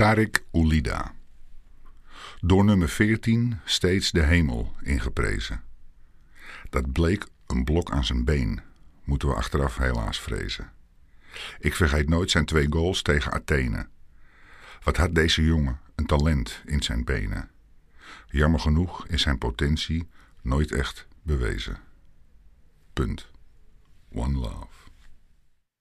Tarik Oulida. Door nummer 14 steeds de hemel ingeprezen. Dat bleek een blok aan zijn been, moeten we achteraf helaas vrezen. Ik vergeet nooit zijn twee goals tegen Athene. Wat had deze jongen een talent in zijn benen. Jammer genoeg is zijn potentie nooit echt bewezen. Punt. One love.